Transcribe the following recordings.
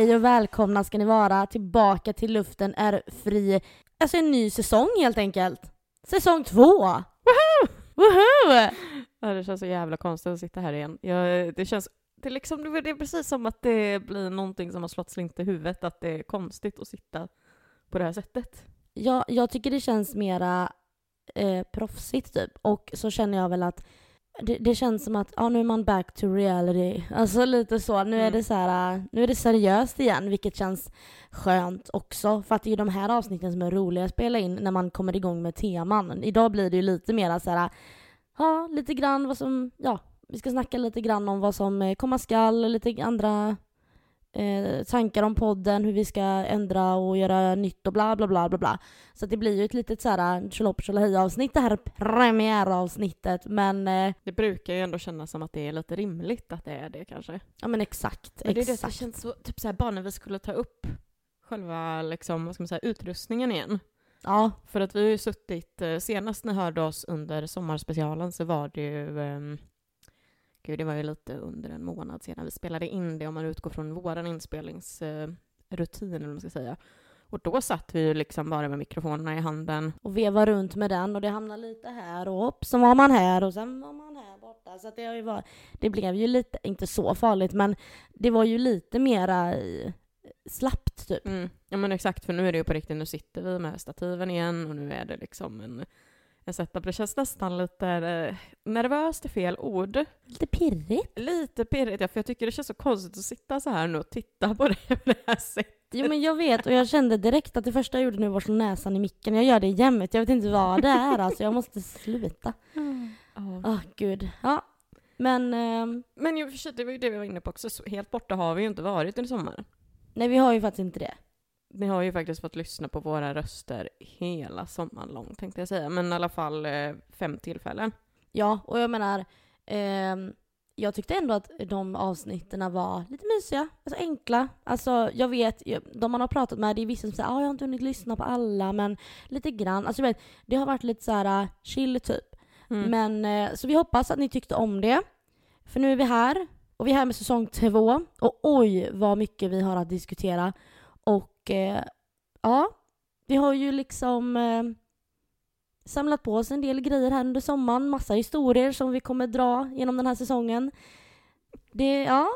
Hej och välkomna ska ni vara tillbaka till luften är fri. Alltså en ny säsong helt enkelt. Säsong två! Woho! Woho! Ja, det känns så jävla konstigt att sitta här igen. Jag, det känns det är, liksom, det är precis som att det blir någonting som har slått slint i huvudet, att det är konstigt att sitta på det här sättet. Ja, jag tycker det känns mera eh, proffsigt typ. Och så känner jag väl att det, det, känns som att ja, nu är man back to reality. Alltså lite så. Nu är mm. det så här, nu är det seriöst igen, vilket känns skönt också. För att det är ju de här avsnitten som är roliga att spela in när man kommer igång med teman. Idag blir det ju lite mer så här, ja, lite grann vad som, ja, vi ska snacka lite grann om vad som eh, komma skall, lite andra eh, tankar om podden, hur vi ska ändra och göra nytt och bla bla bla bla bla. Så det blir ju ett litet såhär tjolopp avsnitt det här premiäravsnittet men... Eh, det brukar ju ändå kännas som att det är lite rimligt att det är det kanske. Ja men exakt, men det exakt. Det, det känns så, typ såhär bara när vi skulle ta upp själva liksom, vad ska man säga, utrustningen igen. Ja. För att vi har ju suttit, eh, senast ni hörde oss under sommarspecialen så var det ju um, Gud, det var ju lite under en månad sedan vi spelade in det om man utgår från vår inspelningsrutin, eller vad man ska säga. Och då satt vi ju liksom bara med mikrofonerna i handen. Och vevade runt med den och det hamnade lite här och upp, så var man här och sen var man här borta. Så det, har ju varit, det blev ju lite, inte så farligt, men det var ju lite mera eh, slappt typ. Mm. Ja men exakt, för nu är det ju på riktigt, nu sitter vi med stativen igen och nu är det liksom en en setup. Det känns nästan lite eh, nervöst är fel ord. Lite pirrigt? Lite pirrigt, ja, för jag tycker det känns så konstigt att sitta så här nu och titta på det på det här sättet. Jo men jag vet och jag kände direkt att det första jag gjorde nu var att slå näsan i micken. Jag gör det jämt, jag vet inte vad det är alltså, jag måste sluta. Åh mm. oh. oh, gud. Ja, men... Eh, men det var ju det vi var inne på också, så helt borta har vi ju inte varit under sommaren. Nej vi har ju faktiskt inte det. Ni har ju faktiskt fått lyssna på våra röster hela sommaren lång tänkte jag säga, men i alla fall eh, fem tillfällen. Ja, och jag menar, eh, jag tyckte ändå att de avsnitten var lite mysiga, alltså enkla. Alltså jag vet, de man har pratat med, det är vissa som säger att ah, jag har inte hunnit lyssna på alla, men lite grann. Alltså jag vet, det har varit lite så här uh, chill typ. Mm. Men, eh, så vi hoppas att ni tyckte om det. För nu är vi här, och vi är här med säsong två. Och oj vad mycket vi har att diskutera. Och eh, ja, vi har ju liksom eh, samlat på oss en del grejer här under sommaren. Massa historier som vi kommer dra genom den här säsongen. Det, ja.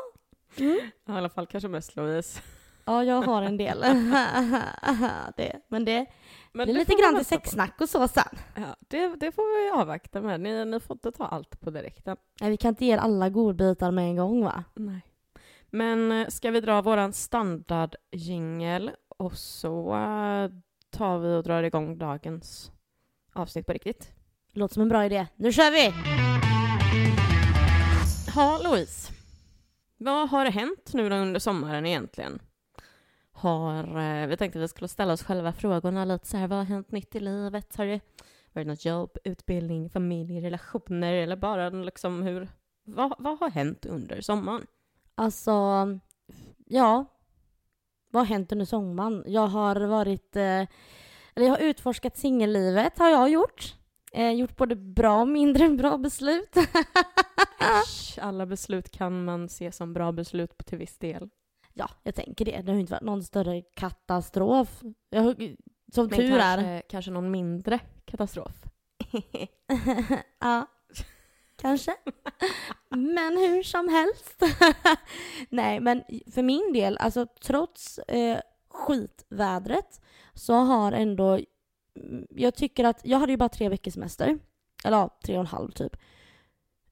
Mm. I alla fall kanske mest Louise. Ja, jag har en del. det, men det, men det är lite grann till sexsnack och så sen. Ja, det, det får vi avvakta med. Ni, ni får inte ta allt på direkten. Nej, vi kan inte ge er alla godbitar med en gång va? Nej. Men eh, ska vi dra våran standardjingel och så eh, tar vi och drar igång dagens avsnitt på riktigt. Låter som en bra idé. Nu kör vi! Ja, Louise. Vad har hänt nu under sommaren egentligen? Har, eh, vi tänkte att vi skulle ställa oss själva frågorna lite så här, vad har hänt nytt i livet? Har det varit något jobb, utbildning, familj, relationer eller bara liksom hur, vad, vad har hänt under sommaren? Alltså, ja. Vad har hänt under sommaren? Jag har varit... Eh, eller jag har utforskat singellivet, har jag gjort. Eh, gjort både bra och mindre bra beslut. alla beslut kan man se som bra beslut till viss del. Ja, jag tänker det. Det har inte varit någon större katastrof. Jag, som Men tur kanske, är. Kanske någon mindre katastrof. ja kanske. men hur som helst. Nej, men för min del, alltså trots eh, skitvädret så har ändå, mm, jag tycker att, jag hade ju bara tre veckors semester. Eller ja, tre och en halv typ.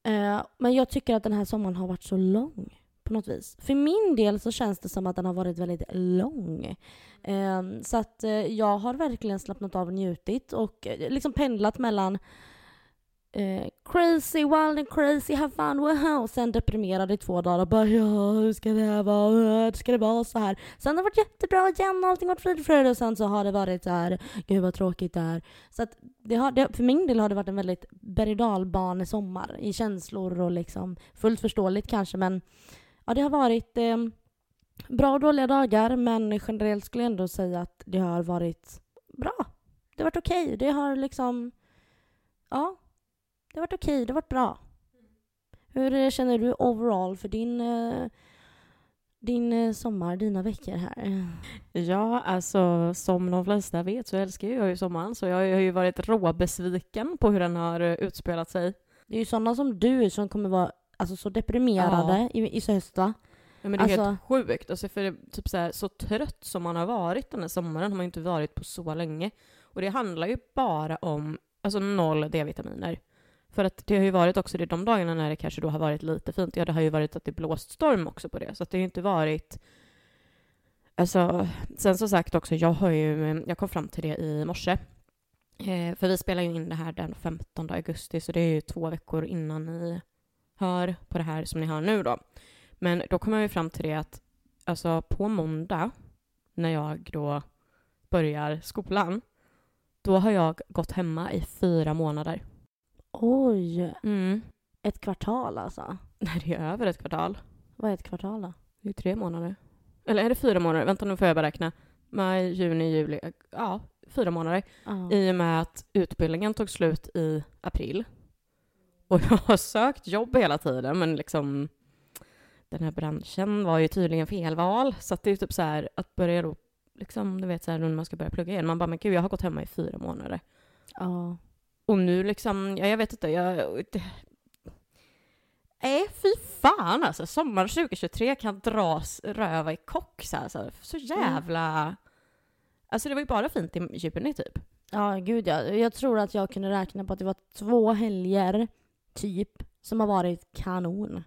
Eh, men jag tycker att den här sommaren har varit så lång på något vis. För min del så känns det som att den har varit väldigt lång. Eh, så att eh, jag har verkligen slappnat av och njutit och eh, liksom pendlat mellan eh, crazy, wild and crazy, have fun, wow. Sen deprimerad i två dagar och bara ja, hur ska det här vara? Ska det vara så här? Sen har det varit jättebra igen, allting har varit frid och fröjd och sen så har det varit så här, gud vad tråkigt det är. Så att det har, det, för min del har det varit en väldigt berg sommar i känslor och liksom fullt förståeligt kanske men ja, det har varit eh, bra och dåliga dagar men generellt skulle jag ändå säga att det har varit bra. Det har varit okej. Okay. Det har liksom, ja, det har varit okej, okay, det har varit bra. Hur känner du overall för din, eh, din eh, sommar, dina veckor här? Ja, alltså som de flesta vet så älskar jag ju sommaren så jag har ju varit råbesviken på hur den har eh, utspelat sig. Det är ju sådana som du som kommer vara alltså, så deprimerade i, i höst va? Ja, men det är Alltså- helt sjukt. Alltså för typ så, här, så trött som man har varit den här sommaren har man inte varit på så länge. Och det handlar ju bara om alltså noll D-vitaminer. För att det har ju varit också det de dagarna när det kanske då har varit lite fint. Ja, det har ju varit att det blåst storm också på det. Så att det har ju inte varit... Alltså, sen som sagt också, jag har ju... Jag kom fram till det i morse. Eh, för vi spelar ju in det här den 15 augusti, så det är ju två veckor innan ni hör på det här som ni hör nu då. Men då kom jag ju fram till det att alltså på måndag, när jag då börjar skolan, då har jag gått hemma i fyra månader. Oj, Mm. ett kvartal alltså. Nej, det är över ett kvartal. Vad är ett kvartal då? Det är tre månader. Eller är det fyra månader? Vänta, nu får jag bara räkna. Maj, juni, juli. Ja, fyra månader. Ja. I och med att utbildningen tog slut i april. Och jag har sökt jobb hela tiden, men liksom den här branschen var ju tydligen felval. Så att det är typ så här att börja då, liksom, du vet så här när man ska börja plugga igen. Man bara, men gud, jag har gått hemma i fyra månader. ja. Och nu liksom, ja, jag vet inte, jag... Det, Nej, fy fan alltså. Sommaren 2023 kan dras röva i kock så här. Så, här. så jävla... Alltså det var ju bara fint i juni typ. Ja, gud ja. Jag tror att jag kunde räkna på att det var två helger, typ, som har varit kanon.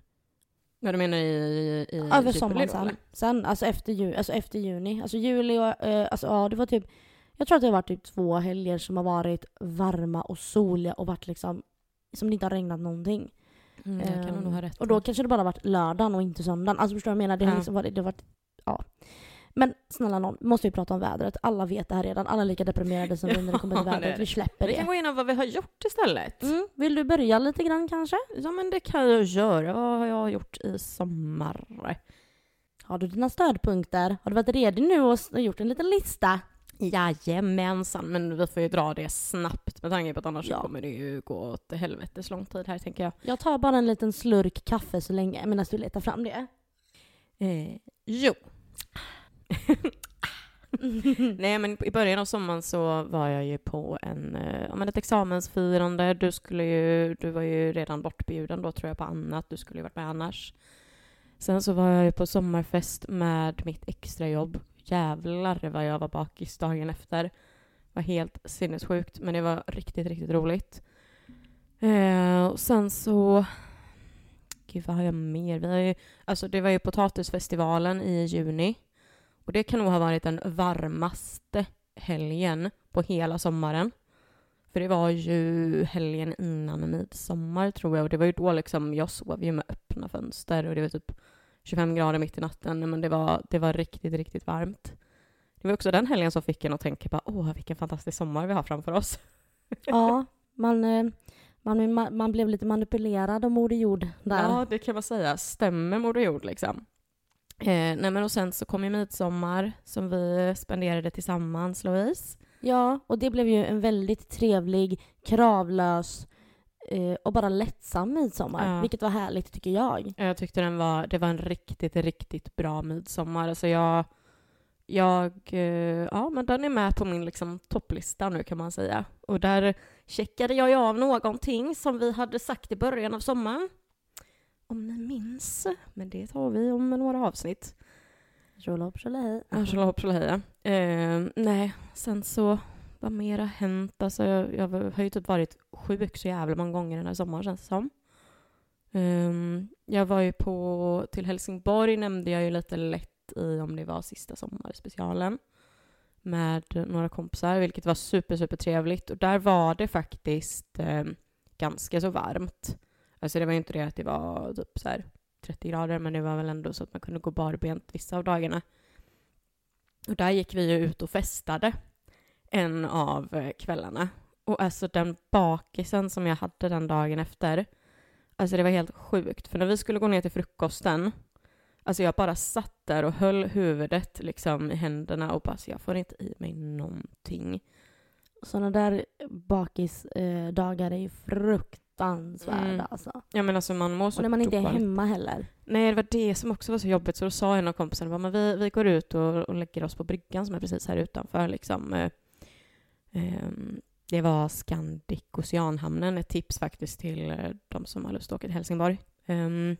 Ja, du menar i, i, Över sommaren sen. Sen, alltså efter, ju, alltså efter juni. Alltså juli och, eh, alltså ja, det var typ, jag tror att det har varit typ två helger som har varit varma och soliga och varit liksom, som det inte har regnat någonting. Mm, jag kan Ehm, nog ha rätt. Och då kanske det bara varit lördagen och inte söndagen. Alltså förstår du vad jag menar? Det har Ja. liksom varit, det har varit, ja. Men snälla någon, vi måste ju prata om vädret. Alla vet det här redan. Alla är lika deprimerade som vi när det kommer till det vädret. det. Vi släpper Vi kan det. gå och vad vi har gjort istället. Mm. Vill du börja lite grann kanske? Ja, men det kan jag göra. Vad har jag gjort i sommar? Har du dina stödpunkter? Har du varit redo nu och gjort en liten lista? Jajamensan, men vi får ju dra det snabbt med tanke på att annars Ja. kommer det ju gå åt helvetes lång tid här tänker jag. Jag tar bara en liten slurk kaffe så länge medan du letar fram det. Eh, jo. Nej men i början av sommaren så var jag ju på en, eh, ja, men ett examensfirande. Du, skulle ju, du var ju redan bortbjuden då tror jag på annat. Du skulle ju varit med annars. Sen så var jag ju på sommarfest med mitt extrajobb. Jävlar vad jag var bakis dagen efter. Det var helt sinnessjukt men det var riktigt, riktigt roligt. Eh, och sen så... Gud, vad har jag mer? Vi har ju, alltså det var ju potatisfestivalen i juni. Och det kan nog ha varit den varmaste helgen på hela sommaren. För det var ju helgen innan midsommar tror jag. Och det var ju då liksom, jag sov ju med öppna fönster och det var typ 25 grader mitt i natten. Men det var, det var riktigt, riktigt varmt. Det var också den helgen som fick en att tänka på, åh vilken fantastisk sommar vi har framför oss. Ja, man, eh, man, man, man blev lite manipulerad av Moder Jord där. Ja, det kan man säga. Stämmer Moder Jord liksom. Eh, nej men och sen så kom ju midsommar som vi spenderade tillsammans, Louise. Ja, och det blev ju en väldigt trevlig, kravlös eh, och bara lättsam midsommar. Ja. Vilket var härligt tycker jag. Jag tyckte den var, det var en riktigt, riktigt bra midsommar. Alltså jag, jag, eh, ja men den är med på min liksom topplista nu kan man säga. Och där checkade jag ju av någonting som vi hade sagt i början av sommaren. Om ni minns, men det tar vi om några avsnitt. Tjolahopp tjolahej. Ja, tjolahopp tjolahej. Eh, nej, sen så, vad mer har hänt? Alltså, jag, jag har ju typ varit sjuk så jävla många gånger den här sommaren känns det som. Um, jag var ju på, till Helsingborg nämnde jag ju lite lätt i om det var sista sommarspecialen med några kompisar, vilket var super, super trevligt. Och där var det faktiskt eh, ganska så varmt. Alltså det var ju inte det att det var typ så här 30 grader, men det var väl ändå så att man kunde gå barbent vissa av dagarna. Och där gick vi ju ut och festade en av eh, kvällarna. Och alltså den bakisen som jag hade den dagen efter, alltså det var helt sjukt. För när vi skulle gå ner till frukosten, alltså jag bara satt där och höll huvudet liksom i händerna och bara, alltså jag får inte i mig någonting. Sådana där bakisdagar är ju fruktansvärda Mm. alltså. Ja men alltså man mår så Och när man inte är hemma heller. Nej, det var det som också var så jobbigt. Så då sa en av kompisarna vi, vi går ut och, och lägger oss på bryggan som är precis här utanför. Liksom. Eh, ehm, det var Scandic Oceanhamnen, ett tips faktiskt till eh, de som har lust att åka till Helsingborg. Ehm,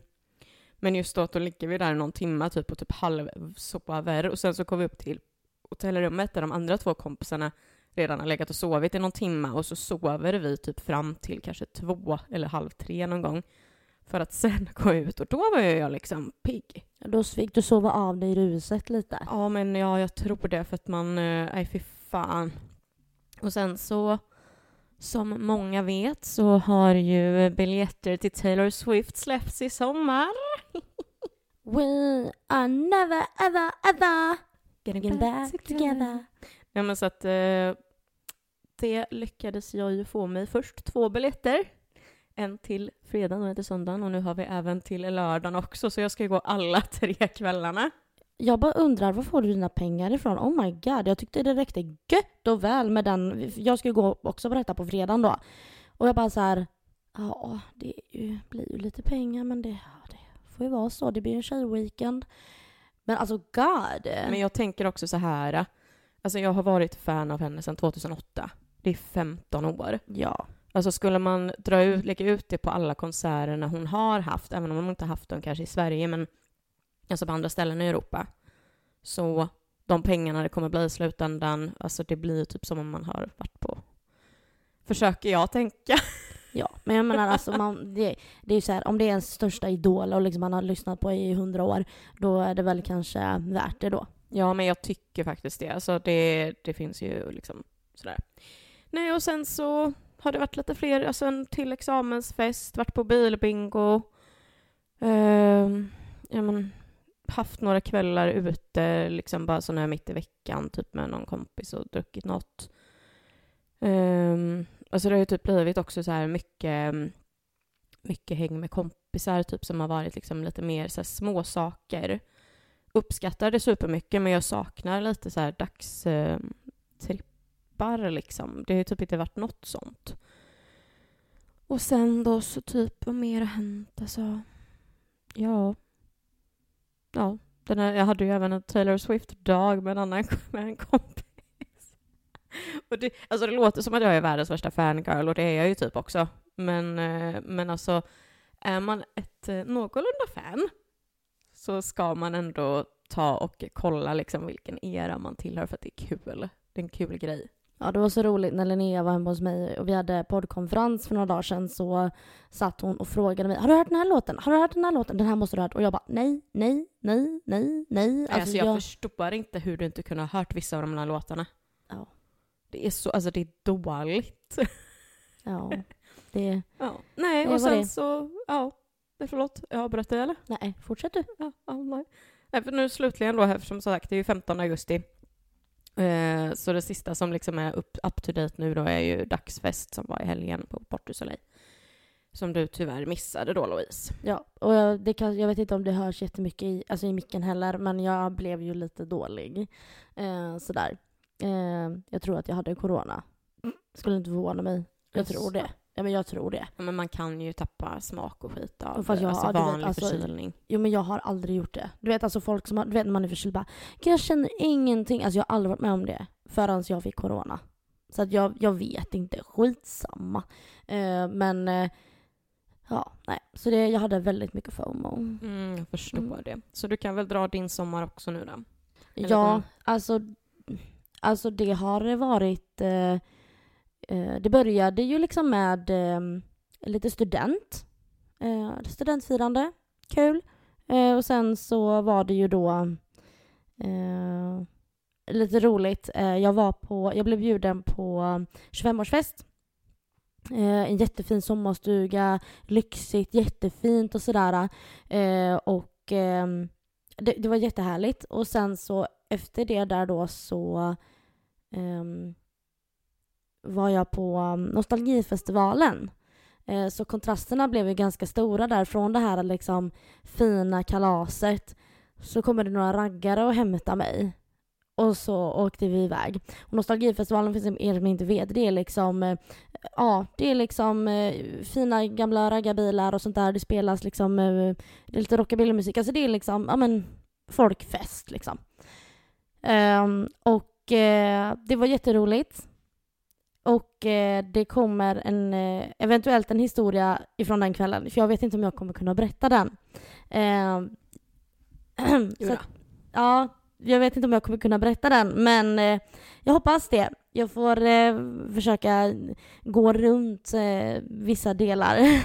men just då, då ligger vi där någon timme typ och typ halvsover och sen så kommer vi upp till hotellrummet där de andra två kompisarna redan har legat och sovit i någon timme och så sover vi typ fram till kanske två eller halv tre någon gång för att sen gå ut och då var jag liksom pigg. Då fick du sova av dig i ruset lite. Ja men ja, jag tror det för att man, eh, nej fy fan. Och sen så, som många vet så har ju biljetter till Taylor Swift släppts i sommar. We are never ever ever getting back together. Ja men så att eh, det lyckades jag ju få mig först två biljetter. En till fredagen och en till söndagen och nu har vi även till lördagen också så jag ska ju gå alla tre kvällarna. Jag bara undrar, var får du dina pengar ifrån? Oh my god, jag tyckte det räckte gött och väl med den. Jag ska ju gå också på detta på fredagen då. Och jag bara så här, ja, det ju, blir ju lite pengar men det, ja, det får ju vara så. Det blir ju en tjejweekend. Men alltså god. Men jag tänker också så här, alltså jag har varit fan av henne sedan 2008. Det är 15 år. Ja. Alltså skulle man dra ut, lägga ut det på alla konserterna hon har haft, även om hon inte haft dem kanske i Sverige, men alltså på andra ställen i Europa, så de pengarna det kommer bli i slutändan, alltså det blir typ som om man har varit på, försöker jag tänka. Ja, men jag menar alltså man, det, det är ju så här, om det är ens största idol och liksom man har lyssnat på i hundra år, då är det väl kanske värt det då. Ja, men jag tycker faktiskt det. Alltså det, det finns ju liksom sådär. Nej, och sen så har det varit lite fler, alltså en till examensfest, varit på bilbingo. Ehm, ja, men, haft några kvällar ute, liksom bara sådana här mitt i veckan, typ med någon kompis och druckit något. Um, alltså det har ju typ blivit också så här mycket, mycket häng med kompisar, typ som har varit liksom lite mer så här små saker uppskattar det supermycket men jag saknar lite så här dagstrippar ehm, liksom. Det har typ inte varit något sånt. Och sen då så typ, vad mer har hänt? Alltså, ja. Ja, den här, jag hade ju även en Taylor Swift-dag med en annan med en kompis. Och det, alltså det låter som att jag är världens värsta fangirl och det är jag ju typ också. Men, eh, men alltså, är man ett eh, någorlunda fan så ska man ändå ta och kolla liksom vilken era man tillhör för att det är kul. Det är en kul grej. Ja, det var så roligt när Linnea var hemma hos mig och vi hade poddkonferens för några dagar sedan så satt hon och frågade mig Har du hört den här låten? Har du hört den här låten? Den här måste du ha hört. Och jag bara nej, nej, nej, nej, nej. Alltså, jag, förstår inte hur du inte kunde ha hört vissa av de här låtarna. Ja. Det är så, alltså det är dåligt. Ja, det... Ja. Nej, Det och sen det. så, ja. Förlåt, jag avbröt dig eller? Nej, fortsätt du. Ja, ja, nej. nej. För nu slutligen då, eftersom som sagt det är ju 15 augusti. Eh, så det sista som liksom är up, up to date nu då är ju dagsfest som var i helgen på Port du Soleil. Som du tyvärr missade då Louise. Ja, och jag, det kan, jag vet inte om det hörs jättemycket i, alltså i micken heller, men jag blev ju lite dålig. Eh, sådär. Eh, jag tror att jag hade corona. Skulle inte förvåna mig. Jag tror det. Ja, men jag tror det. Ja, men man kan ju tappa smak och skit av Fast jag- alltså, ja, du vet, vanlig alltså- förkylning. Jo, men jag har aldrig gjort det. Du vet alltså folk som har, du vet när man är förkyld bara, "Gud, jag känner ingenting. Alltså jag har aldrig varit med om det förrän jag fick corona. Så att jag, jag vet inte, skitsamma. Eh, men eh, ja, nej. Så det, jag hade väldigt mycket FOMO. Mm, jag förstår Mm. det. Så du kan väl dra din sommar också nu då? Eller Ja, alltså, alltså det har varit... Eh, Eh, det började ju liksom med eh, lite student. Eh, studentfirande. Kul. Eh, och sen så var det ju då eh, lite roligt. Eh, jag, var på, jag blev bjuden på 25-årsfest. Eh, en jättefin sommarstuga, lyxigt, jättefint och sådär. Eh, och ehm, det, det var jättehärligt. Och sen så efter det där då så ehm, var jag på um, Nostalgifestivalen. Eh, så kontrasterna blev ju ganska stora där. Från det här liksom fina kalaset så kommer det några raggare och hämtar mig. Och så åkte vi iväg. Och Nostalgifestivalen, för er som inte vet, det är liksom eh, Ja, det är liksom eh, fina gamla raggarbilar och sånt där. Det spelas liksom eh, det är lite rockabillymusik. Alltså det är liksom, ja men folkfest liksom. Um, och eh, det var jätteroligt. Och eh, det kommer en, eh, eventuellt en historia ifrån den kvällen, för jag vet inte om jag kommer kunna berätta den. Så att, ja, jag vet inte om jag kommer kunna berätta den, men eh, jag hoppas det. Jag får eh, försöka gå runt eh, vissa delar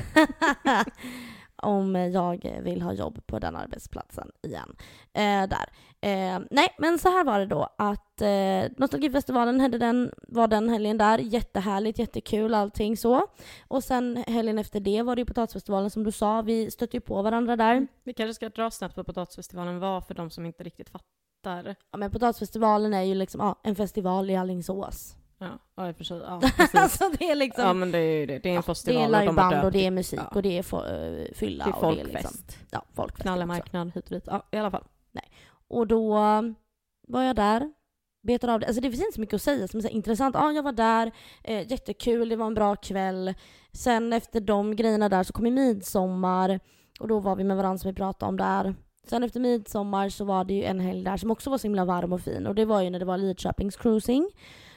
om jag vill ha jobb på den arbetsplatsen igen. Eh, där. Eh, nej, men så här var det då att eh, Nostalgifestivalen hade den, var den helgen där. Jättehärligt, jättekul allting så. Och sen helgen efter det var det ju Potatisfestivalen som du sa. Vi stötte ju på varandra där. Vi kanske ska dra snabbt vad Potatisfestivalen var för de som inte riktigt fattar. Ja, men Potatisfestivalen är ju liksom ja, en festival i Alingsås. Ja, ja i och för sig. Ja, alltså det är liksom... ja, men det är ju det. Det är en Ja, festival det är och liveband och döpt det är musik ja. och det är få, eh, fylla Det är och det är liksom, folkfest. ja, folkfest. Knalla också. marknad hit och dit. Ja, i alla fall. Och då var jag där, betade av det. Alltså det finns inte så mycket att säga som är intressant. Ja, jag var där, eh, jättekul, det var en bra kväll. Sen efter de grejerna där så kom ju midsommar och då var vi med varandra som vi pratade om där. Sen efter midsommar så var det ju en helg där som också var så himla varm och fin och det var ju när det var Lidköpings cruising.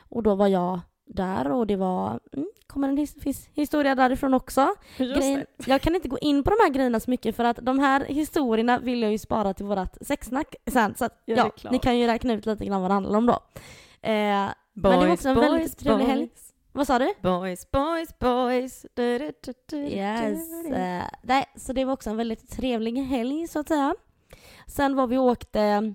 Och då var jag där och det var, mm, kommer en his- his- historia därifrån också. Grejen, jag kan inte gå in på de här grejerna så mycket för att de här historierna vill jag ju spara till vårat sexsnack sen. Så att, Ja, ja, ni kan ju räkna ut lite grann vad det handlar om då. Eh, men det var också en väldigt trevlig helg. Vad sa du? Boys, boys, boys. Du, du, du, Yes. Eh, nej, så det var också en väldigt trevlig helg så att säga. Sen var vi och åkte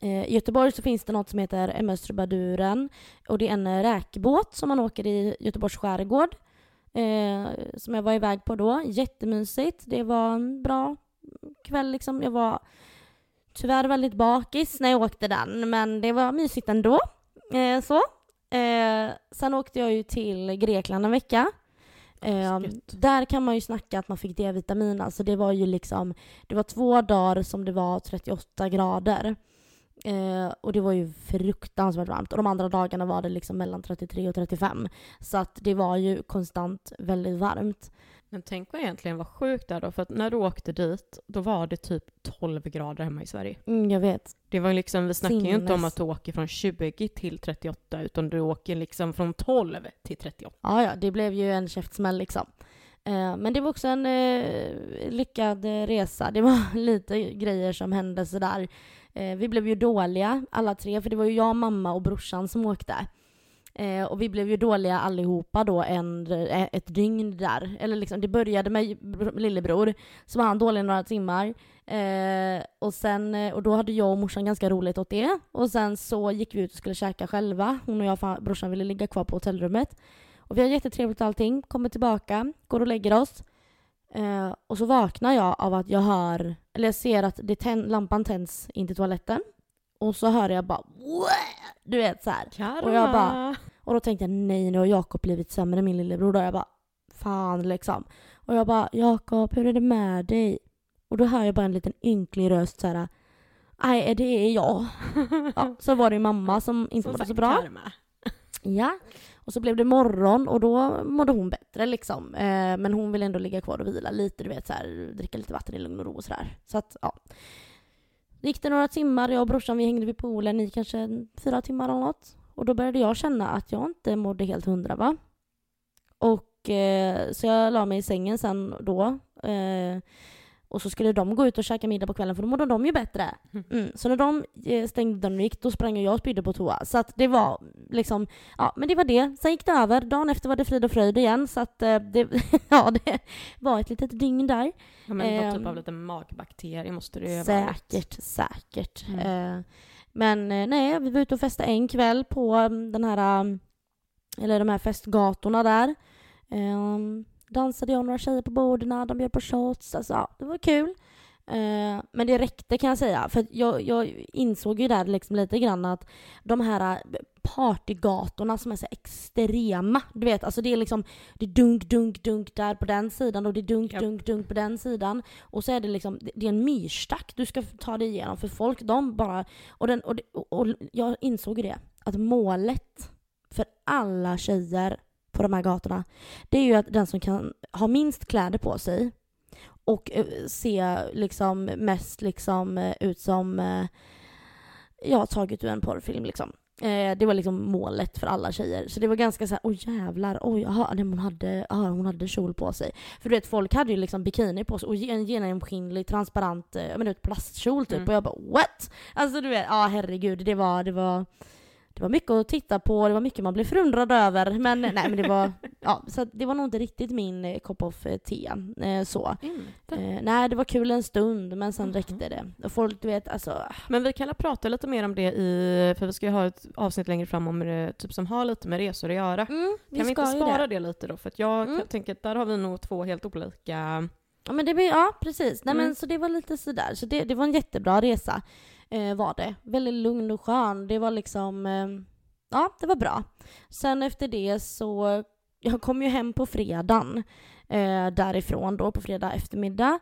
i Göteborg så finns det något som heter MS Trubaduren och det är en eh, räkbåt som man åker i Göteborgs skärgård. Eh, som jag var iväg på då. Jättemysigt. Det var en bra kväll liksom. Jag var tyvärr väldigt bakis när jag åkte den men det var mysigt ändå. Eh, så. Eh, sen åkte jag ju till Grekland en vecka. Eh, där kan man ju snacka att man fick D-vitamin. Alltså det var ju liksom, det var två dagar som det var 38 grader. Eh, och det var ju fruktansvärt varmt. Och de andra dagarna var det liksom mellan 33 och 35. Så att det var ju konstant väldigt varmt. Men tänk vad egentligen var sjukt där då, för att när du åkte dit, då var det typ 12 grader hemma i Sverige. Mm, jag vet. Det var liksom, vi snackar ju inte om Sinnes. att du åker från 20 till 38, utan du åker liksom från 12 till 38. Ja, ja, det blev ju en käftsmäll liksom. Eh, men det var också en eh, lyckad eh, resa. Det var lite grejer som hände sådär. Eh, vi blev ju dåliga alla tre, för det var ju jag, mamma och brorsan som åkte. Eh, och vi blev ju dåliga allihopa då en, ett dygn där. Eller liksom, det började med lillebror, så var han dålig några timmar. Eh, och, sen, eh, och då hade jag och morsan ganska roligt åt det. Och sen så gick vi ut och skulle käka själva. Hon och jag, och brorsan ville ligga kvar på hotellrummet. Och vi har jättetrevligt och allting, kommer tillbaka, går och lägger oss. Eh, och så vaknar jag av att jag hör, eller jag ser att det tän- lampan tänds in till toaletten. Och så hör jag bara "Wah!" du vet så här. Och jag bara- Och då tänkte jag nej nu har Jakob blivit sämre än min lillebror. Då jag bara fan liksom. Och jag bara Jakob hur är det med dig? Och då hör jag bara en liten ynklig röst så här. Nej det är jag. Ja, så var det ju mamma som inte mådde så bra. Karma. Ja. Och så blev det morgon och då mådde hon bättre liksom. Eh, men hon ville ändå ligga kvar och vila lite, du vet så här, dricka lite vatten i lugn och ro och sådär. Så att ja. Gick det några timmar, jag och brorsan vi hängde vid poolen i kanske fyra timmar eller något. Och då började jag känna att jag inte mådde helt hundra va. Och eh, så jag la mig i sängen sen då. Eh, och så skulle de gå ut och käka middag på kvällen för då mådde de ju bättre. Mm. Så när de eh, stängde dörren och gick då sprang jag och spydde på toa. Så att det var liksom, ja men det var det. Sen gick det över. Dagen efter var det frid och fröjd igen. Så att eh, det, ja, det var ett litet dygn där. Ja, men något typ Ehm, av lite magbakterie måste det ju. Säkert, säkert. Mm. Eh, men nej, vi var ute och festade en kväll på mm, den här, mm, eller de här festgatorna där. Eh, dansade jag och några tjejer på borden, de bjöd på shots. Alltså, ja, det var kul. Eh, men det räckte kan jag säga, för jag, jag insåg ju där liksom lite grann att de här partygatorna som är så extrema, du vet, alltså det är liksom det är dunk, dunk, dunk där på den sidan och det är dunk, Japp. dunk, dunk på den sidan. Och så är det liksom, det är en myrstack du ska ta dig igenom för folk de bara, och, den, och, och, och jag insåg ju det, att målet för alla tjejer på de här gatorna, det är ju att den som kan ha minst kläder på sig och eh, se liksom mest liksom eh, ut som eh, ja, taget ur en porrfilm liksom. Eh, det var liksom målet för alla tjejer. Så det var ganska så här, oj jävlar, oj, nej, hon, hade, aha, hon hade kjol på sig. För du vet, folk hade ju liksom bikini på sig och en genomskinlig transparent, eh, jag menar, plastkjol typ. Mm. Och jag bara what? Alltså du vet, ja herregud, det var, det var det var mycket att titta på, det var mycket man blev förundrad över. Men nej men det var, ja, så det var nog inte riktigt min eh, kopp of eh, te. Eh, så. Inte. Eh, nej, det var kul en stund men sen Mhm. räckte det. Och folk, du vet, alltså... Men vi kan prata lite mer om det i, för vi ska ju ha ett avsnitt längre fram om det, typ som har lite med resor att göra. Mm, vi kan vi inte spara det. det. lite då? För att jag Mm. tänker att där har vi nog två helt olika... Ja, men det ja precis. Nej, Mm. men, så det var lite sådär. Så det, det var en jättebra resa. Eh, var det. Väldigt lugn och skön. Det var liksom... Eh, ja, det var bra. Sen efter det så... Jag kom ju hem på fredagen eh, därifrån då, på fredag eftermiddag.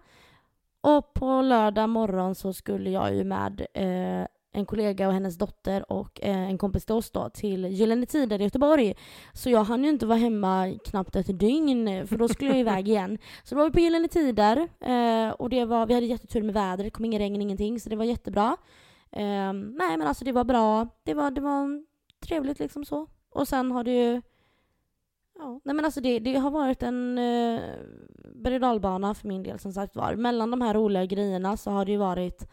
Och på lördag morgon så skulle jag ju med eh, en kollega och hennes dotter och eh, en kompis till oss då till Gyllene Tider i Göteborg. Så jag hann ju inte vara hemma knappt ett dygn för då skulle jag iväg igen. Så då var vi på Gyllene Tider eh, och det var, vi hade jättetur med vädret, det kom ingen regn, ingenting så det var jättebra. Eh, nej men alltså det var bra, det var, det var trevligt liksom så. Och sen har det ju Ja, nej men alltså det, det har varit en eh, berg och dalbana för min del som sagt var. Mellan de här roliga grejerna så har det ju varit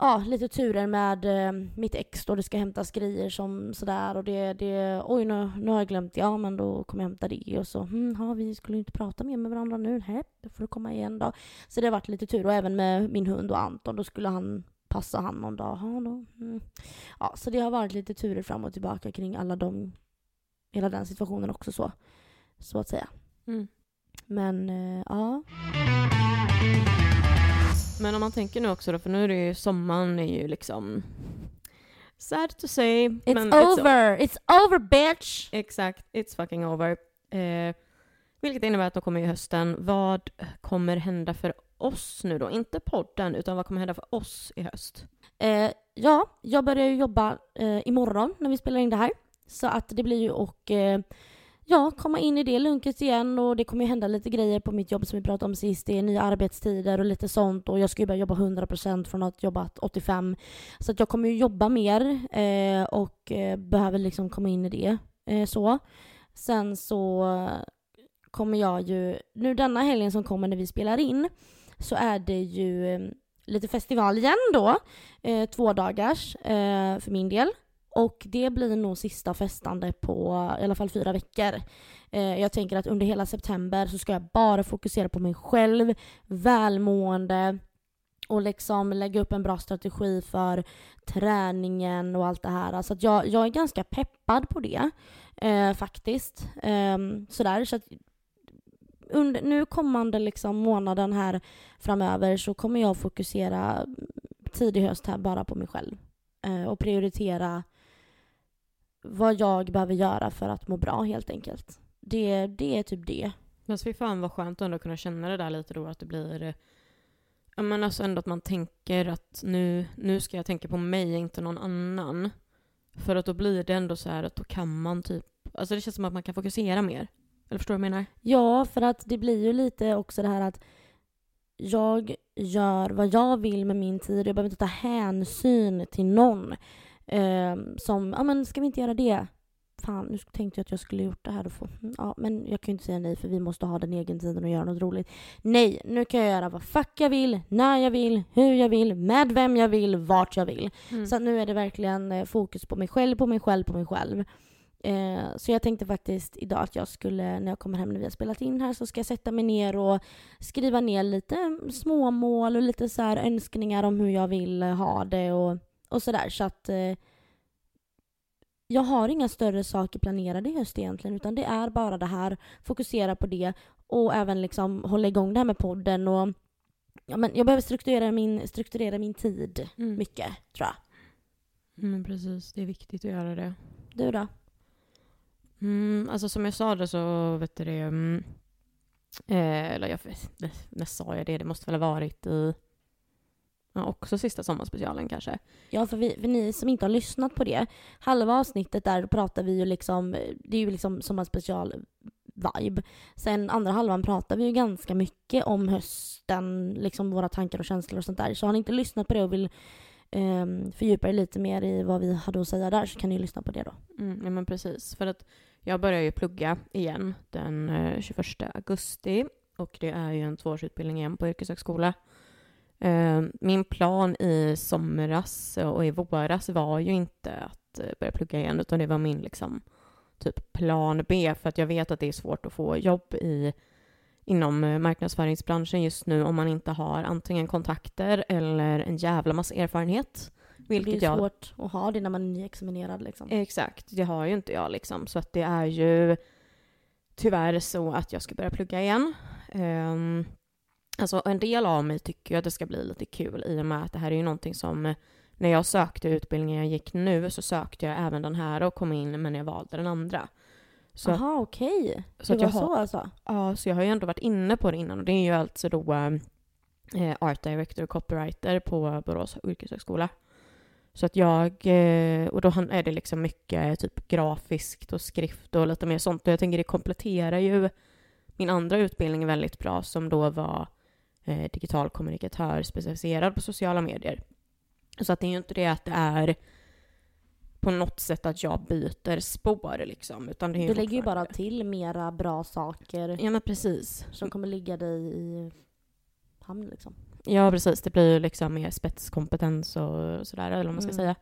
ja, lite turer med eh, mitt ex då det ska hämtas grejer som sådär och det, det oj nu, nu har jag glömt, ja men då kommer jag hämta det och så, hm, ja vi skulle inte prata mer med varandra nu, nej, då får du komma igen då. Så det har varit lite tur och även med min hund och Anton, då skulle han passa han någon dag. Ja, då, mm. ja, så det har varit lite turer fram och tillbaka kring alla de, hela den situationen också så, så att säga. Mm. Men eh, ja. Men om man tänker nu också då, för nu är det ju sommaren är ju liksom... Sad to say. It's men over! It's over bitch! Exakt, it's fucking over. Eh, vilket innebär att då kommer ju hösten. Vad kommer hända för oss nu då? Inte podden, utan vad kommer hända för oss i höst? Eh, ja, jag börjar ju jobba eh, imorgon när vi spelar in det här. Så att det blir ju och eh, ja, komma in i det lunket igen och det kommer ju hända lite grejer på mitt jobb som vi pratade om sist. Det är nya arbetstider och lite sånt och jag ska ju börja jobba 100% från att ha jobbat 85. Så att jag kommer ju jobba mer eh, och eh, behöver liksom komma in i det. Eh, så. Sen så kommer jag ju, nu denna helgen som kommer när vi spelar in så är det ju eh, lite festival igen då. Eh, två dagars eh, för min del. Och det blir nog sista festande på i alla fall fyra veckor. Eh, jag tänker att under hela september så ska jag bara fokusera på mig själv, välmående och liksom lägga upp en bra strategi för träningen och allt det här. Så att jag, jag är ganska peppad på det eh, faktiskt. Eh, sådär, så att under, nu kommande liksom månaden här framöver så kommer jag fokusera tidig höst här bara på mig själv. Eh, och prioritera vad jag behöver göra för att må bra helt enkelt. Det, det är typ det. Men fy fan vad skönt ändå att kunna känna det där lite då, att det blir... Ja men alltså ändå att man tänker att nu, nu ska jag tänka på mig, inte någon annan. För att då blir det ändå så här att då kan man typ... Alltså det känns som att man kan fokusera mer. Eller förstår du vad jag menar? Ja, för att det blir ju lite också det här att jag gör vad jag vill med min tid. Jag behöver inte ta hänsyn till någon. Eh, som, ja men ska vi inte göra det? Fan, nu tänkte jag att jag skulle gjort det här. Och få, mm, ja, men jag kan ju inte säga nej för vi måste ha den egen tiden och göra något roligt. Nej, nu kan jag göra vad fuck jag vill, när jag vill, hur jag vill, med vem jag vill, vart jag vill. Mm. Så nu är det verkligen eh, fokus på mig själv, på mig själv, på mig själv. Eh, så jag tänkte faktiskt idag att jag skulle, när jag kommer hem när vi har spelat in här, så ska jag sätta mig ner och skriva ner lite småmål och lite så önskningar om hur jag vill eh, ha det och, och sådär. Så att eh, jag har inga större saker planerade i höst egentligen, utan det är bara det här, fokusera på det och även liksom hålla igång det här med podden och ja, men jag behöver strukturera min, strukturera min tid Mm. mycket, tror jag. Men precis, det är viktigt att göra det. Du då? Mm, alltså som jag sa det så vet du det, mm, eh, eller jag, när sa jag det? Det måste väl ha varit i, ja, också sista sommarspecialen kanske. Ja, för, vi, för ni som inte har lyssnat på det, halva avsnittet där pratar vi ju liksom, det är ju liksom sommarspecial vibe. Sen andra halvan pratar vi ju ganska mycket om hösten, liksom våra tankar och känslor och sånt där. Så har ni inte lyssnat på det och vill ehm, fördjupa er lite mer i vad vi hade att säga där så kan ni lyssna på det då. Mm, ja men precis, för att jag börjar ju plugga igen den eh, 21 augusti och det är ju en tvåårsutbildning igen på yrkeshögskola. Eh, min plan i somras och i våras var ju inte att eh, börja plugga igen utan det var min liksom typ plan B för att jag vet att det är svårt att få jobb i inom eh, marknadsföringsbranschen just nu om man inte har antingen kontakter eller en jävla massa erfarenhet. det är Vilket ju jag svårt att ha det när man är nyexaminerad liksom. Exakt, det har ju inte jag liksom. Så att det är ju tyvärr så att jag ska börja plugga igen. Um, alltså en del av mig tycker ju att det ska bli lite kul i och med att det här är ju någonting som när jag sökte utbildningen jag gick nu så sökte jag även den här och kom in men jag valde den andra. Så, Jaha, okej. så det att var jag så har, alltså? ja, så jag har ju ändå varit inne på det innan och det är ju alltså då eh, Art Director och Copywriter på Borås yrkeshögskola. Så att jag, eh, och då är det liksom mycket typ grafiskt och skrift och lite mer sånt. Och jag tänker det kompletterar ju min andra utbildning väldigt bra som då var eh, digital kommunikatör specialiserad på sociala medier. Så att det är ju inte det att det är på något sätt att jag byter spår liksom. Utan det är Du lägger ju bara till mera bra saker Ja men precis. som kommer ligga dig i hamn liksom. Ja, precis. Det blir ju liksom mer spetskompetens och sådär, eller vad man ska Mm. säga.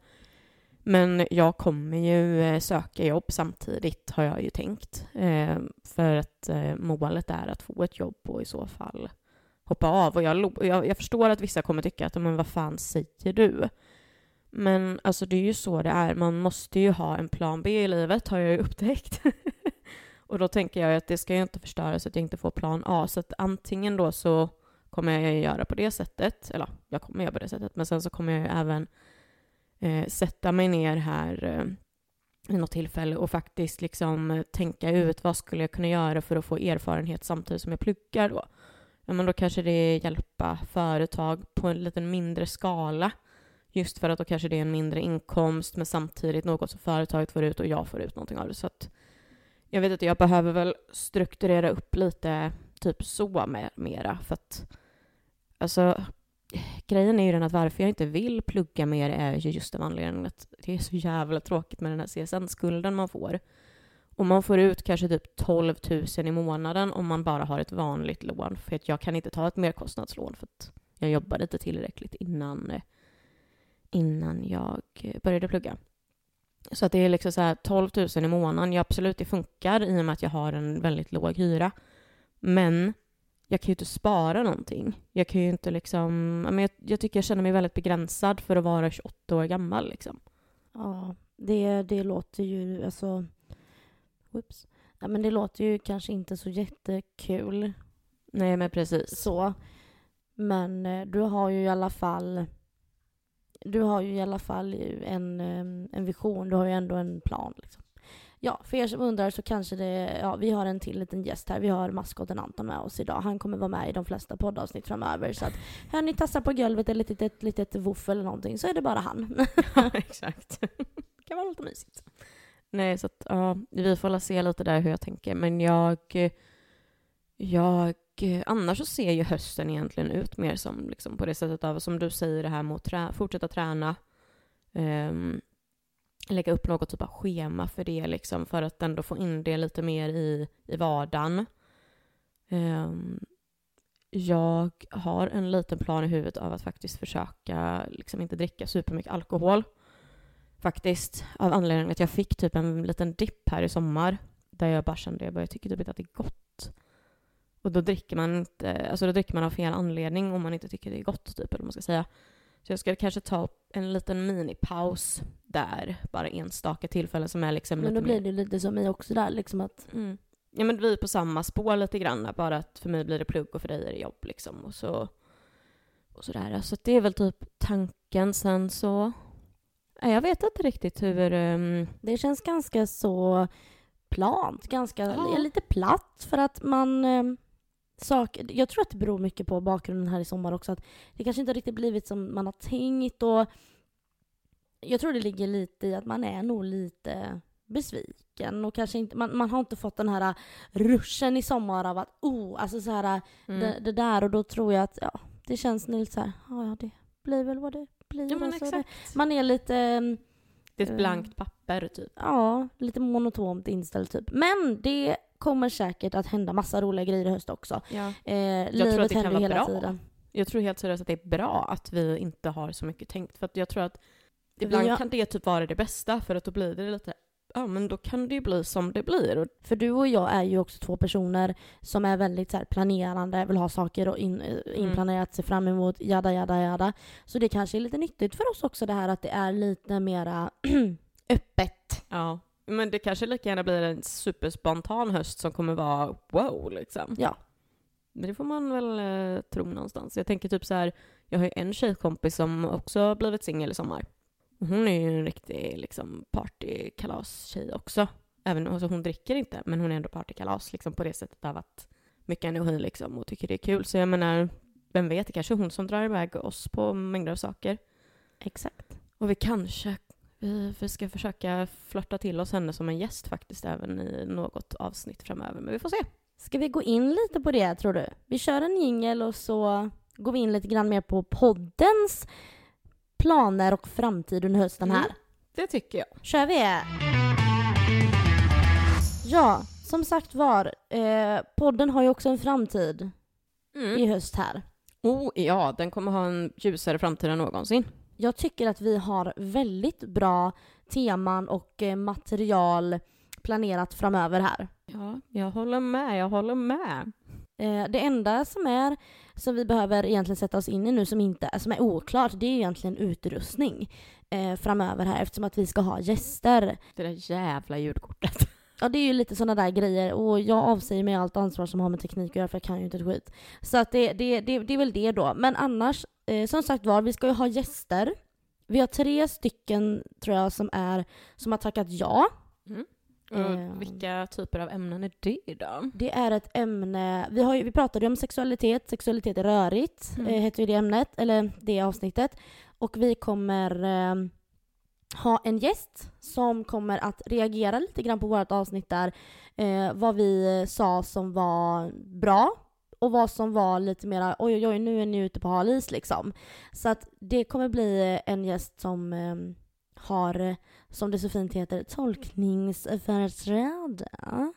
Men jag kommer ju eh, söka jobb samtidigt, har jag ju tänkt. Eh, för att eh, målet är att få ett jobb och i så fall hoppa av. Och jag, jag, jag förstår att vissa kommer tycka att, men vad fan säger du? Men alltså det är ju så det är. Man måste ju ha en plan B i livet, har jag ju upptäckt. och då tänker jag att det ska ju inte förstöras så att jag inte får plan A. Så att antingen då så kommer jag göra på det sättet, eller jag kommer göra på det sättet, men sen så kommer jag ju även eh, sätta mig ner här eh, vid något tillfälle och faktiskt liksom eh, tänka ut vad skulle jag kunna göra för att få erfarenhet samtidigt som jag pluggar då. Ja, men då kanske det är hjälpa företag på en lite mindre skala. Just för att då kanske det är en mindre inkomst men samtidigt något som företaget får ut och jag får ut någonting av det. Så att jag vet inte, jag behöver väl strukturera upp lite typ så med, mera för att alltså grejen är ju den att varför jag inte vill plugga mer är ju just av anledningen att det är så jävla tråkigt med den här CSN-skulden man får. Och man får ut kanske typ 12 000 i månaden om man bara har ett vanligt lån. För att jag kan inte ta ett merkostnadslån för att jag jobbade inte tillräckligt innan, innan jag började plugga. Så att det är liksom så här 12 000 i månaden. Ja, absolut, det funkar i och med att jag har en väldigt låg hyra. Men jag kan ju inte spara någonting. Jag kan ju inte liksom... Men jag, jag tycker jag känner mig väldigt begränsad för att vara 28 år gammal. Liksom. Ja, det, det låter ju alltså... Whoops. Ja, men det låter ju kanske inte så jättekul Nej, men precis. så. Men eh, du har ju i alla fall... Du har ju i alla fall en, eh, en vision, du har ju ändå en plan. Liksom. Ja, för er som undrar så kanske det... Ja, vi har en till liten gäst här. Vi har maskoten Anton med oss idag. Han kommer vara med i de flesta poddavsnitt framöver. Så att hör ni tassar på golvet eller ett litet, litet woof eller någonting så är det bara han. Ja, exakt. det kan vara lite mysigt. Nej, så att ja, vi får väl se lite där hur jag tänker. Men jag... Jag... Annars så ser ju hösten egentligen ut mer som liksom på det sättet av, som du säger, det här med att trä, fortsätta träna. Um, lägga upp något typ av schema för det liksom, för att ändå få in det lite mer i, i vardagen. Um, jag har en liten plan i huvudet av att faktiskt försöka liksom inte dricka supermycket alkohol. Faktiskt. Av anledningen att jag fick typ en liten dipp här i sommar. Där jag bara kände, jag, bara, jag tycker typ inte att det är gott. Och då dricker man inte, alltså då dricker man av fel anledning om man inte tycker det är gott typ, eller vad man ska säga. Så jag ska kanske ta en liten minipaus där, bara enstaka tillfällen som är liksom Men då blir det lite som mig också där liksom att Mm. Ja men vi är på samma spår lite grann, bara att för mig blir det plugg och för dig är det jobb liksom. Och så Och sådär. Så att det är väl typ tanken. Sen så... Jag vet inte riktigt hur... ehm, Det känns ganska så plant, ganska Ja. lite platt för att man eh, sak, jag tror att det beror mycket på bakgrunden här i sommar också. Att det kanske inte riktigt blivit som man har tänkt och jag tror det ligger lite i att man är nog lite besviken och kanske inte, man, man har inte fått den här ruschen i sommar av att oh, alltså så här mm. det, det där och då tror jag att ja, det känns lite så här, ja ja, det blir väl vad det blir. Ja men alltså, det, exakt. man är lite mm, Det är ett eh, blankt papper typ. Ja, lite monotont inställd typ. Men det kommer säkert att hända massa roliga grejer i höst också. Ja. Eh, tror att livet det kan händer vara hela bra. tiden. Jag tror helt seriöst att det är bra att vi inte har så mycket tänkt. För jag tror att ibland har- kan det typ vara det bästa för att då blir det lite, ja men då kan det ju bli som det blir. För du och jag är ju också två personer som är väldigt så här, planerande, vill ha saker och in, Mm. eh, inplanerat, se fram emot, jada jada jada. Så det kanske är lite nyttigt för oss också det här att det är lite mera öppet. ja. Men det kanske lika gärna blir en superspontan höst som kommer vara wow liksom. Ja. Men det får man väl eh, tro någonstans. Jag tänker typ så här, jag har ju en tjejkompis som också har blivit singel i sommar. Hon är ju en riktig liksom, partykalas-tjej också. Även, alltså, hon dricker inte, men hon är ändå partykalas liksom, på det sättet av att mycket energi liksom, och tycker det är kul. Så jag menar, vem vet, det kanske är hon som drar iväg oss på mängder av saker. Exakt. Och vi kanske vi, vi ska försöka flörta till oss henne som en gäst faktiskt även i något avsnitt framöver. Men vi får se. Ska vi gå in lite på det tror du? Vi kör en jingel och så går vi in lite grann mer på poddens planer och framtid under hösten här. Mm. Det tycker jag. Kör vi! Ja, som sagt var, eh, podden har ju också en framtid i höst här. Oh ja, den kommer ha en ljusare framtid än någonsin. Jag tycker att vi har väldigt bra teman och eh, material planerat framöver här. Ja, jag håller med, jag håller med. Eh, det enda som är som vi behöver egentligen sätta oss in i nu som, inte, som är oklart det är egentligen utrustning eh, framöver här eftersom att vi ska ha gäster. Det där jävla ljudkortet. Ja det är ju lite sådana där grejer och jag avsäger mig allt ansvar som har med teknik att göra för jag kan ju inte ett skit. Så att det, det, det, det är väl det då. Men annars, eh, som sagt var, vi ska ju ha gäster. Vi har tre stycken tror jag som, är, som har tackat ja. Och Eh. vilka typer av ämnen är det då? Det är ett ämne, vi, har ju, vi pratade ju om sexualitet, sexualitet är rörigt, Mm. eh, heter ju det ämnet, eller det avsnittet. Och vi kommer eh, ha en gäst som kommer att reagera lite grann på vårt avsnitt där, eh, vad vi sa som var bra och vad som var lite mera oj oj oj nu är ni ute på hal is liksom. Så att det kommer bli en gäst som eh, har, som det så fint heter, tolkningsföreträde. Ja.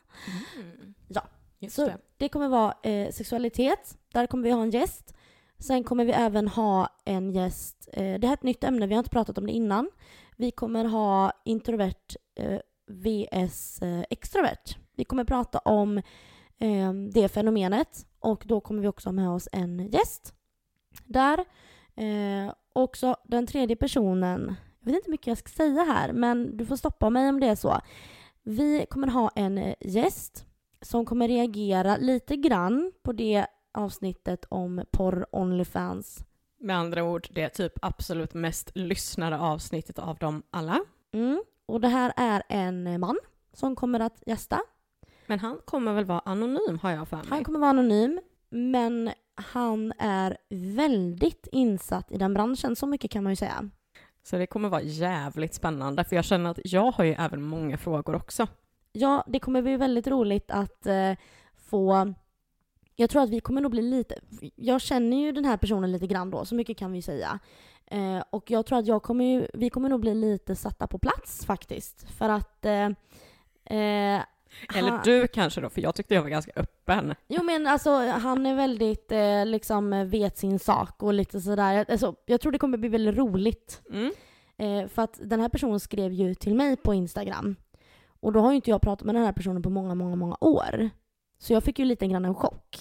Just Så det. det kommer vara eh, sexualitet. Där kommer vi ha en gäst. Sen kommer vi även ha en gäst. Eh, det här är ett nytt ämne, vi har inte pratat om det innan. Vi kommer ha introvert eh, vs eh, extrovert. Vi kommer prata om eh, det fenomenet och då kommer vi också ha med oss en gäst. Där. Eh, också den tredje personen, jag vet inte hur mycket jag ska säga här men du får stoppa mig om det är så. Vi kommer ha en eh, gäst som kommer reagera lite grann på det avsnittet om porr Onlyfans. Med andra ord, det är typ absolut mest lyssnade avsnittet av dem alla. Mm. Och det här är en man som kommer att gästa. Men han kommer väl vara anonym har jag för mig. Han kommer vara anonym, men han är väldigt insatt i den branschen, så mycket kan man ju säga. Så det kommer vara jävligt spännande, för jag känner att jag har ju även många frågor också. Ja, det kommer bli väldigt roligt att eh, få... Jag tror att vi kommer nog bli lite... Jag känner ju den här personen lite grann då, så mycket kan vi säga. Eh, och jag tror att jag kommer ju, vi kommer nog bli lite satta på plats faktiskt. För att... Eh, eh, Eller han- du kanske då, för jag tyckte jag var ganska öppen. Jo men alltså han är väldigt, eh, liksom vet sin sak och lite sådär. Alltså, jag tror det kommer bli väldigt roligt. Mm. Eh, för att den här personen skrev ju till mig på Instagram. Och då har ju inte jag pratat med den här personen på många, många, många år. Så jag fick ju lite grann en chock.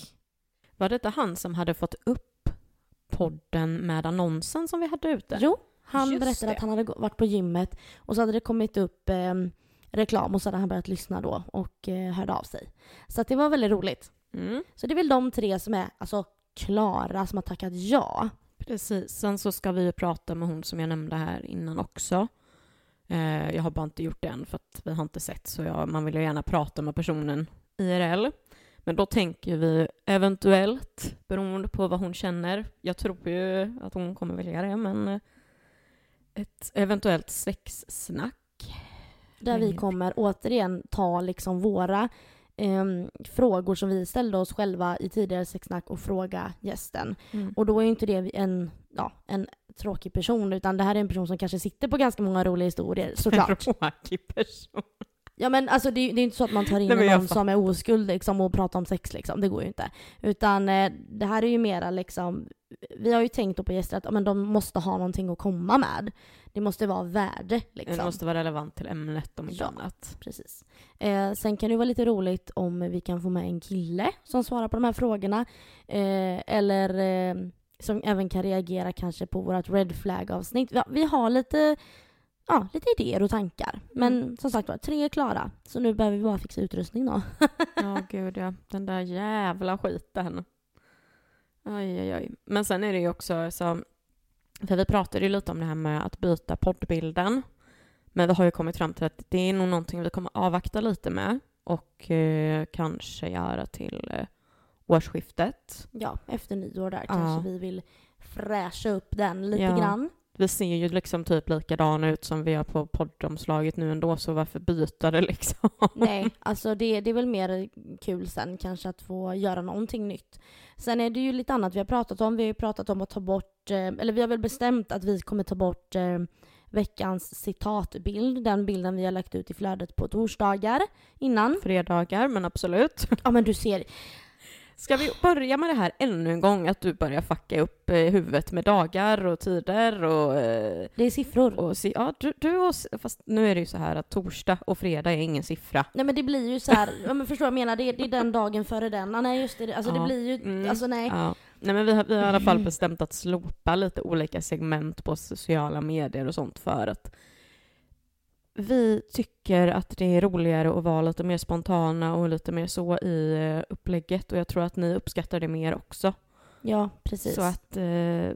Var det inte han som hade fått upp podden med annonsen som vi hade ute? Jo, han Just berättade det. att han hade varit på gymmet och så hade det kommit upp eh, reklam och så hade han börjat lyssna då och eh, hörde av sig. Så det var väldigt roligt. Mm. Så det är väl de tre som är alltså klara, som har tackat ja. Precis. Sen så ska vi ju prata med hon som jag nämnde här innan också. Eh, jag har bara inte gjort det än för att vi har inte sett så jag, man vill ju gärna prata med personen IRL. Men då tänker vi eventuellt, beroende på vad hon känner, jag tror ju att hon kommer välja det, men eh, ett eventuellt sexsnack. Där vi kommer återigen ta liksom våra ehm, frågor som vi ställde oss själva i tidigare sexsnack och fråga gästen. Mm. Och då är ju inte det en, ja, en tråkig person utan det här är en person som kanske sitter på ganska många roliga historier såklart. Tråkig person. Ja men alltså det, är- det är inte så att man tar in Nej, någon som är oskuld liksom, och pratar om sex liksom. Det går ju inte. Utan eh, det här är ju mera liksom, vi har ju tänkt på gäster att ja, men de måste ha någonting att komma med. Det måste vara värde liksom. Det måste vara relevant till ämnet om inte Ja. annat. Precis. Eh, sen kan det vara lite roligt om vi kan få med en kille som svarar på de här frågorna. Eh, eller eh, som även kan reagera kanske på vårt red flag-avsnitt. Ja, vi har lite, ja, lite idéer och tankar. Men Mm. som sagt var, tre är klara. Så nu behöver vi bara fixa utrustning då. Ja, gud ja. Den där jävla skiten. Oj, oj, oj. Men sen är det ju också så, för vi pratade ju lite om det här med att byta poddbilden. Men vi har ju kommit fram till att det är nog någonting vi kommer avvakta lite med och eh, kanske göra till eh, årsskiftet. Ja, efter nyår där Ja. kanske vi vill fräscha upp den lite Ja. grann. Vi ser ju liksom typ likadana ut som vi har på poddomslaget nu ändå, så varför byta det liksom? Nej, alltså det, det är väl mer kul sen kanske att få göra någonting nytt. Sen är det ju lite annat vi har pratat om. Vi har ju pratat om att ta bort, eh, eller vi har väl bestämt att vi kommer ta bort eh, veckans citatbild, den bilden vi har lagt ut i flödet på torsdagar innan. Fredagar, men absolut. Ja men du ser, Ska vi börja med det här ännu en gång, att du börjar fucka upp eh, huvudet med dagar och tider och... Eh, det är siffror. och ja, du, du och, fast nu är det ju så här att torsdag och fredag är ingen siffra. Nej men det blir ju så här, ja men förstår jag menar? Det är, det är den dagen före den. Ah, nej just det, alltså Ja. det blir ju, Mm. alltså nej. Ja. Nej, men vi har, vi har i alla fall bestämt att slopa lite olika segment på sociala medier och sånt för att vi tycker att det är roligare att vara lite mer spontana och lite mer så i eh, upplägget och jag tror att ni uppskattar det mer också. Ja, precis. Så att eh,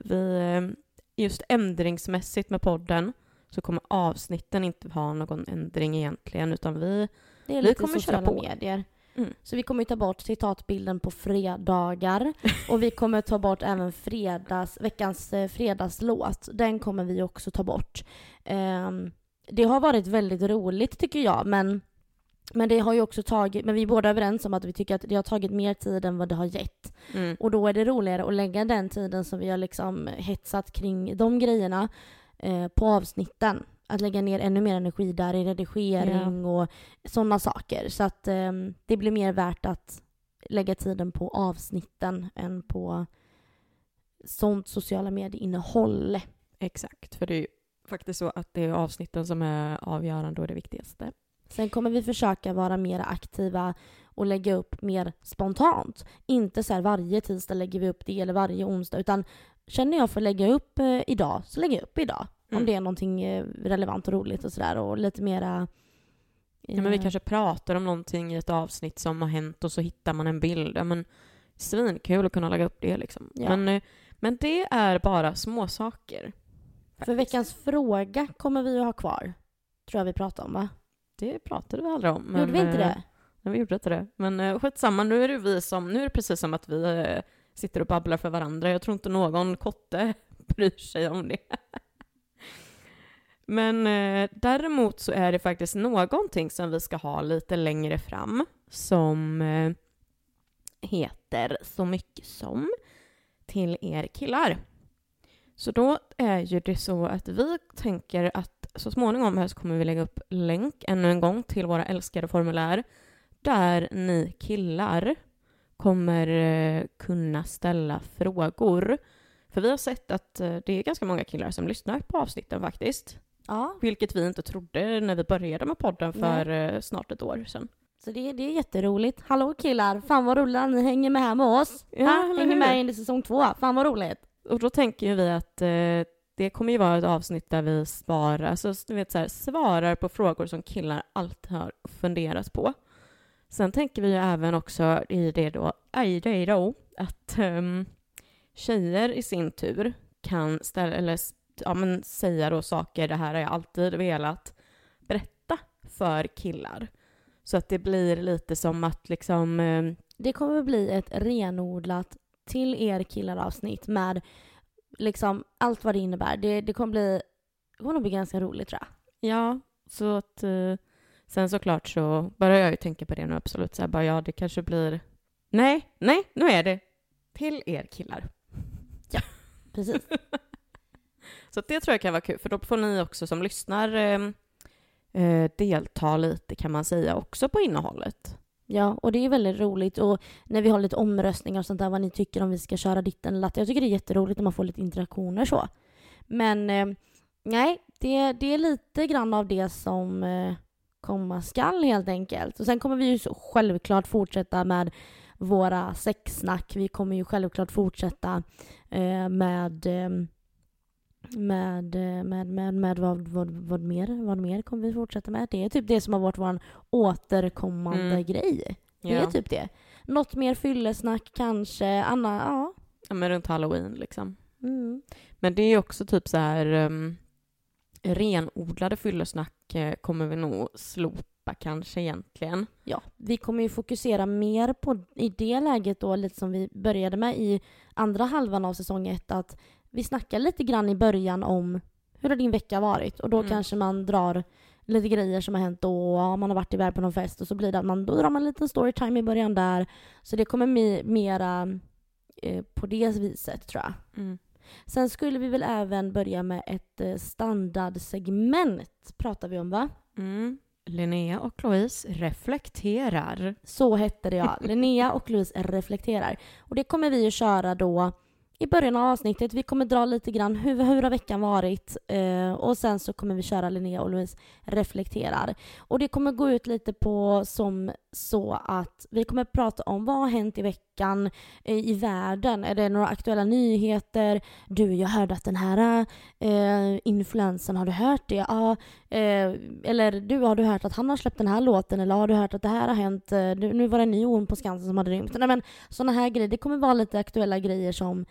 vi, eh, just ändringsmässigt med podden så kommer avsnitten inte ha någon ändring egentligen utan vi, Det är Vi kommer köra på. medier. Mm. Så vi kommer ta bort citatbilden på fredagar och vi kommer ta bort även fredags, veckans eh, fredagslåt. Den kommer vi också ta bort. Ehm, det har varit väldigt roligt tycker jag men, men det har ju också tagit, men vi är båda överens om att vi tycker att det har tagit mer tid än vad det har gett. mm, Och då är det roligare att lägga den tiden som vi har liksom hetsat kring de grejerna eh, på avsnitten. Att lägga ner ännu mer energi där i redigering och sådana saker. Så att eh, det blir mer värt att lägga tiden på avsnitten än på sånt sociala medieinnehåll. exakt, för det faktiskt så att det är avsnitten som är avgörande och det viktigaste. Sen kommer vi försöka vara mer aktiva och lägga upp mer spontant. Inte så här varje tisdag lägger vi upp det eller varje onsdag utan känner jag för att lägga upp eh, idag så lägger jag upp idag. Om Mm. det är någonting eh, relevant och roligt och sådär och lite mera... Ja, men vi eh, kanske pratar om någonting i ett avsnitt som har hänt och så hittar man en bild. Ja, men svinkul att kunna lägga upp det liksom. Ja. Men, men det är bara små saker. För veckans fråga kommer vi att ha kvar. Tror jag vi pratade om va? Det pratade vi aldrig om. Men, Gjorde vi inte eh, det? Nej, vi gjorde inte det. Men eh, skitsamma, nu är det vi som, nu är det precis som att vi eh, sitter och babblar för varandra. Jag tror inte någon kotte bryr sig om det. Men eh, däremot så är det faktiskt någonting som vi ska ha lite längre fram som eh, heter så mycket som till er killar. Så då är ju det så att vi tänker att så småningom här så kommer vi lägga upp länk ännu en gång till våra älskade formulär där ni killar kommer eh, kunna ställa frågor. För vi har sett att eh, det är ganska många killar som lyssnar på avsnitten faktiskt. Ja. Vilket vi inte trodde när vi började med podden för eh, snart ett år sedan. Så det, det är jätteroligt. Hallå killar, fan vad roligt att ni hänger med här med oss. Ja, ha? Hänger med in i säsong två. Fan vad roligt. Och då tänker ju vi att eh, det kommer ju vara ett avsnitt där vi svarar, alltså, du vet, så här, svarar på frågor som killar alltid har funderat på. Sen tänker vi ju även också i det då, i det då att um, tjejer i sin tur, kan ställa, eller, ja, men säga då saker, det här har jag alltid velat berätta för killar. Så att det blir lite som att liksom, Um, Det kommer bli ett renodlat till er killar avsnitt med liksom allt vad det innebär. Det, det kommer bli, det kommer nog bli ganska roligt tror jag. ja, så att eh, sen såklart så börjar jag ju tänka på det nu absolut, så här, bara ja, det kanske blir, nej, nej, nu är det till er killar. Precis. Så det tror jag kan vara kul, för då får ni också som lyssnar eh, eh, delta lite kan man säga också på innehållet. Ja, och det är väldigt roligt. Och när vi har lite omröstningar och sånt där, vad ni tycker om vi ska köra ditten eller latten. Jag tycker det är jätteroligt när man får lite interaktioner så. Men eh, nej, det, det är lite grann av det som eh, komma skall helt enkelt. Och sen kommer vi ju så självklart fortsätta med våra sexsnack. Vi kommer ju självklart fortsätta eh, med eh, med, eh, med, med, med vad, vad, vad, mer, vad mer kommer vi fortsätta med? Det är typ det som har varit vår återkommande Mm. grej. Det är Ja. typ det. Något mer fyllesnack kanske. Anna, ja. Ja, men runt halloween liksom. Mm. Men det är också typ så här um, renodlade fyllesnack eh, kommer vi nog slopa kanske egentligen. Ja, vi kommer ju fokusera mer på i det läget då, lite som vi började med i andra halvan av säsong ett, att vi snackar lite grann i början om hur har din vecka varit? Och då Mm. kanske man drar lite grejer som har hänt då, ja, man har varit iväg på någon fest och så blir det att man, då drar man en liten storytime i början där. Så det kommer bli mera eh, på det viset tror jag. Mm. Sen skulle vi väl även börja med ett eh, standardsegment, pratar vi om va? Mm. Linnea och Louise reflekterar. Så hette det ja. Linnea och Louise reflekterar. Och det kommer vi att köra då i början av avsnittet. Vi kommer dra lite grann hur, hur har veckan varit eh, och sen så kommer vi köra Linnea och Louise reflekterar. Och det kommer gå ut lite på som så att vi kommer prata om vad har hänt i veckan eh, i världen. Är det några aktuella nyheter? Du, jag hörde att den här eh, influensen, har du hört det? Ja. Eh, eller du, har du hört att han har släppt den här låten? Eller har du hört att det här har hänt? Eh, du, nu var det en ny orm på Skansen som hade rymt. Nej, men sådana här grejer. Det kommer vara lite aktuella grejer som,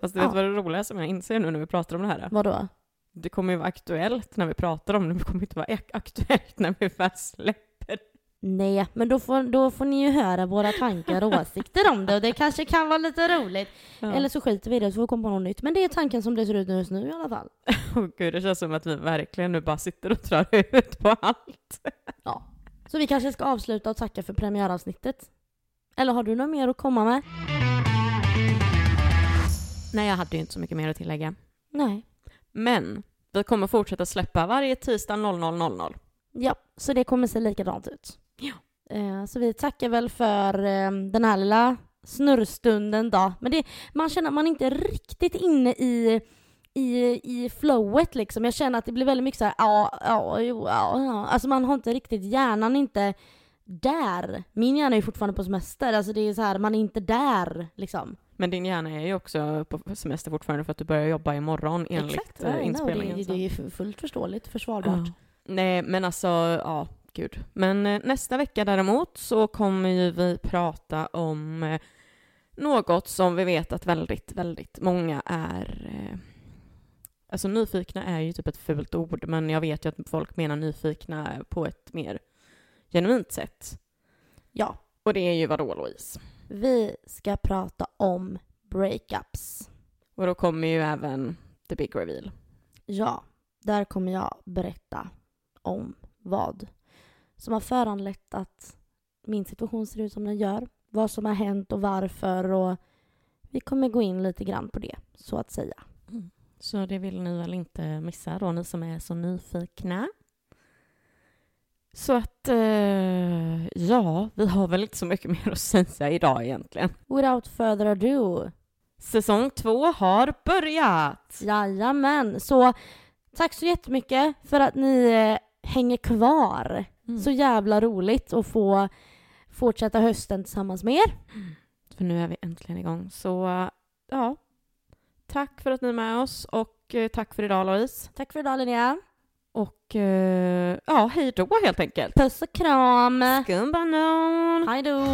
Fast du Ja. vet vad det roliga som jag inser nu när vi pratar om det här? vadå? Det kommer ju vara aktuellt när vi pratar om det, men det kommer inte vara ak- aktuellt när vi väl släpper. Nej, men då får, då får ni ju höra våra tankar och åsikter om det och det kanske kan vara lite roligt. Ja. Eller så skiter vi i det så får vi komma på något nytt. Men det är tanken som det ser ut just nu i alla fall. Åh gud, det känns som att vi verkligen nu bara sitter och drar ut på allt. Ja. Så vi kanske ska avsluta och tacka för premiäravsnittet. Eller har du något mer att komma med? Nej, jag hade ju inte så mycket mer att tillägga. Nej. Men vi kommer fortsätta släppa varje tisdag 00.00. Ja, så det kommer se likadant ut. Ja. Eh, så vi tackar väl för eh, den här lilla snurrstunden då. Men det, man känner att man inte är riktigt inne i, i, i flowet liksom. Jag känner att det blir väldigt mycket så här, ja, ja, jo, ja, ja. Alltså man har inte riktigt, hjärnan är inte där. Min hjärna är fortfarande på semester. Alltså det är så här, man är inte där liksom. Men din hjärna är ju också på semester fortfarande för att du börjar jobba imorgon enligt Exakt, ja, inspelningen. det, så. det är fullt förståeligt, försvarbart. Ja. Nej, men alltså, ja, gud. Men eh, nästa vecka däremot så kommer ju vi prata om eh, något som vi vet att väldigt, väldigt många är... Eh, alltså nyfikna är ju typ ett fult ord, men jag vet ju att folk menar nyfikna på ett mer genuint sätt. Ja, Och det är ju vadå, Louise? Vi ska prata om breakups. Och då kommer ju även the big reveal. Ja, där kommer jag berätta om vad som har föranlett att min situation ser ut som den gör. Vad som har hänt och varför och vi kommer gå in lite grann på det, så att säga. Så det vill ni väl inte missa då, ni som är så nyfikna. Så att, eh, ja, vi har väl inte så mycket mer att säga idag egentligen. Without further ado, Säsong två har börjat! jajamän. Så tack så jättemycket för att ni eh, hänger kvar. Mm. Så jävla roligt att få fortsätta hösten tillsammans med er. För nu är vi äntligen igång. Så, ja. Tack för att ni är med oss och eh, tack för idag Louise. Tack för idag Linnea. Och eh, ja, hej då helt enkelt. Puss och kram. Skumbanan! Hej då.